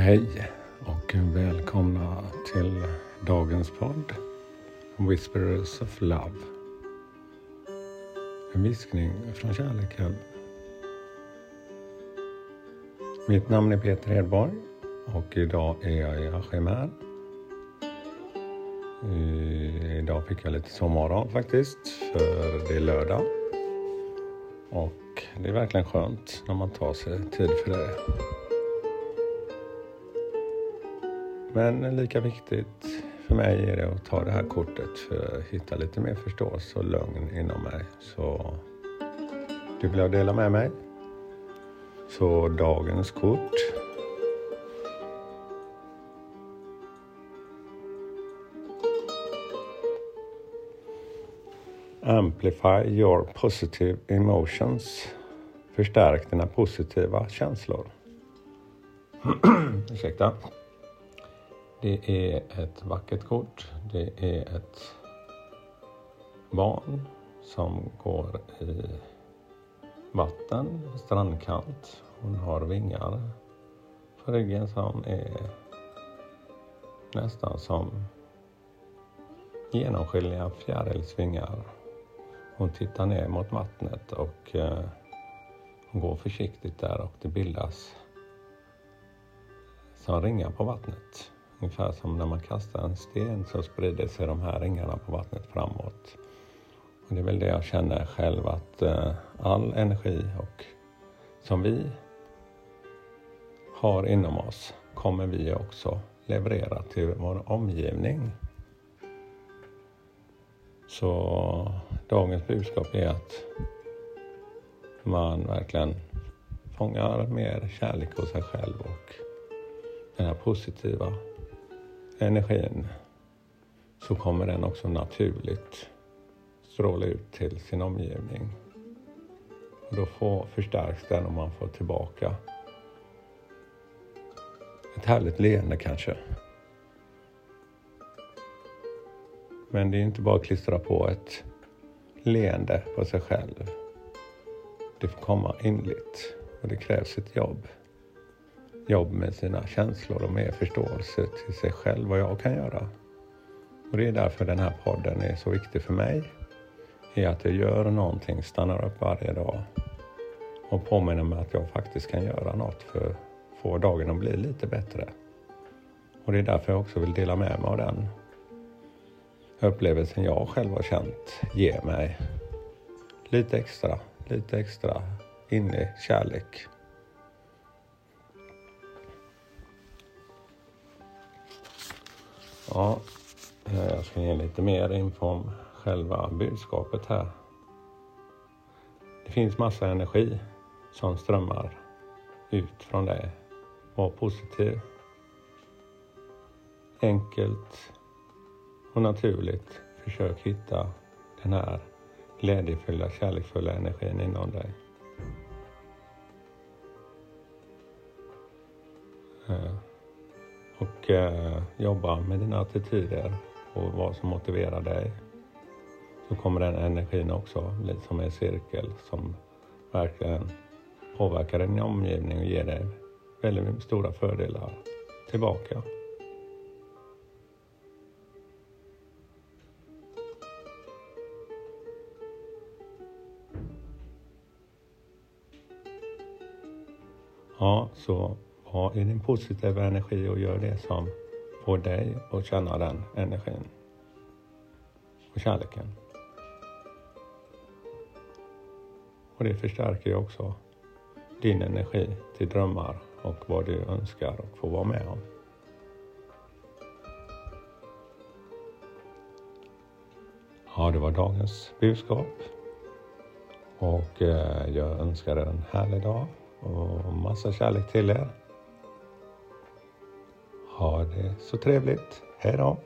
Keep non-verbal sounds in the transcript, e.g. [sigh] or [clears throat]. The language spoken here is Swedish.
Hej och välkomna till dagens podd Whisperers of Love. En viskning från kärleken. Mitt namn är Peter Hedborg och idag är jag i Aschemer. Eh, idag fick jag lite sovmorgon faktiskt, för det är lördag. Och det är verkligen skönt när man tar sig tid för det. Men lika viktigt för mig är det att ta det här kortet för att hitta lite mer förståelse och lugn inom mig. Så det vill jag dela med mig. Så dagens kort. Amplify your positive emotions. Förstärk dina positiva känslor. [clears throat] Ursäkta. Det är ett vackert kort. Det är ett barn som går i vatten, strandkant. Hon har vingar på ryggen som är nästan som genomskinliga fjärilsvingar. Hon tittar ner mot vattnet och eh, hon går försiktigt där och det bildas som ringar på vattnet. Ungefär som när man kastar en sten så sprider sig de här ringarna på vattnet framåt. Och det är väl det jag känner själv att eh, all energi och som vi har inom oss kommer vi också leverera till vår omgivning. Så dagens budskap är att man verkligen fångar mer kärlek hos sig själv och den här positiva energin så kommer den också naturligt stråla ut till sin omgivning. Och då får, förstärks den och man får tillbaka ett härligt leende kanske. Men det är inte bara att klistra på ett leende på sig själv. Det får komma inligt och det krävs ett jobb jobb med sina känslor och mer förståelse till sig själv vad jag kan göra. Och det är därför den här podden är så viktig för mig. Är att jag gör någonting, stannar upp varje dag och påminner mig att jag faktiskt kan göra något för att få dagen att bli lite bättre. Och det är därför jag också vill dela med mig av den upplevelsen jag själv har känt ger mig lite extra, lite extra inne-kärlek Ja, eh, jag ska ge lite mer info om själva budskapet här. Det finns massa energi som strömmar ut från dig. Var positiv. Enkelt och naturligt försök hitta den här glädjefulla, kärleksfulla energin inom dig. Eh, och eh, jobba med dina attityder och vad som motiverar dig. Så kommer den energin också bli som en cirkel som verkligen påverkar din omgivning och ger dig väldigt stora fördelar tillbaka. Ja, så ha i din positiva energi och gör det som får dig att känna den energin och kärleken. Och det förstärker ju också din energi till drömmar och vad du önskar och får vara med om. Ja, det var dagens budskap. Och eh, jag önskar er en härlig dag och massa kärlek till er. Ha det så trevligt. Hej då!